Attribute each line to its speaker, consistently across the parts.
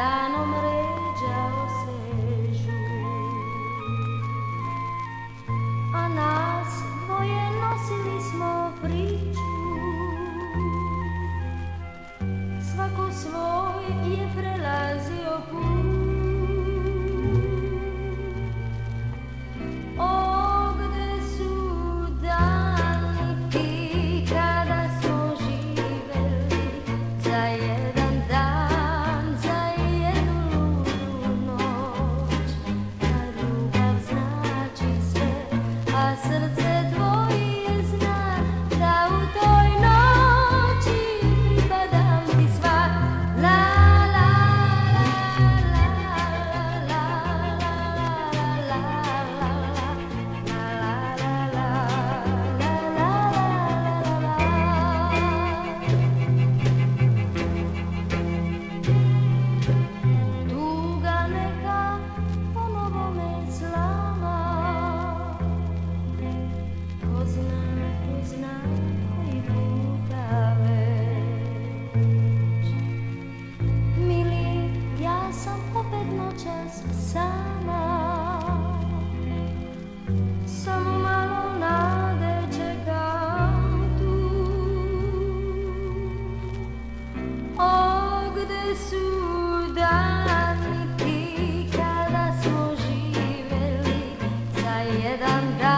Speaker 1: dan ombreggia o sežu. A nas dvoje nosili smo pri a srce dani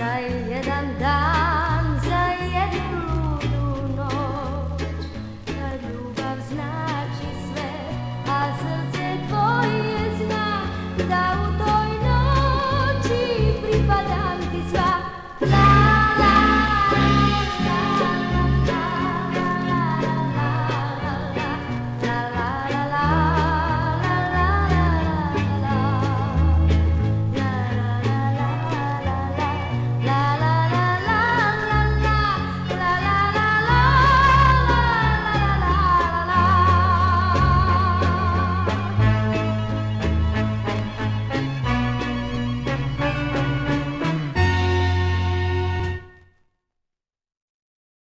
Speaker 1: Dzisiaj jeden dan.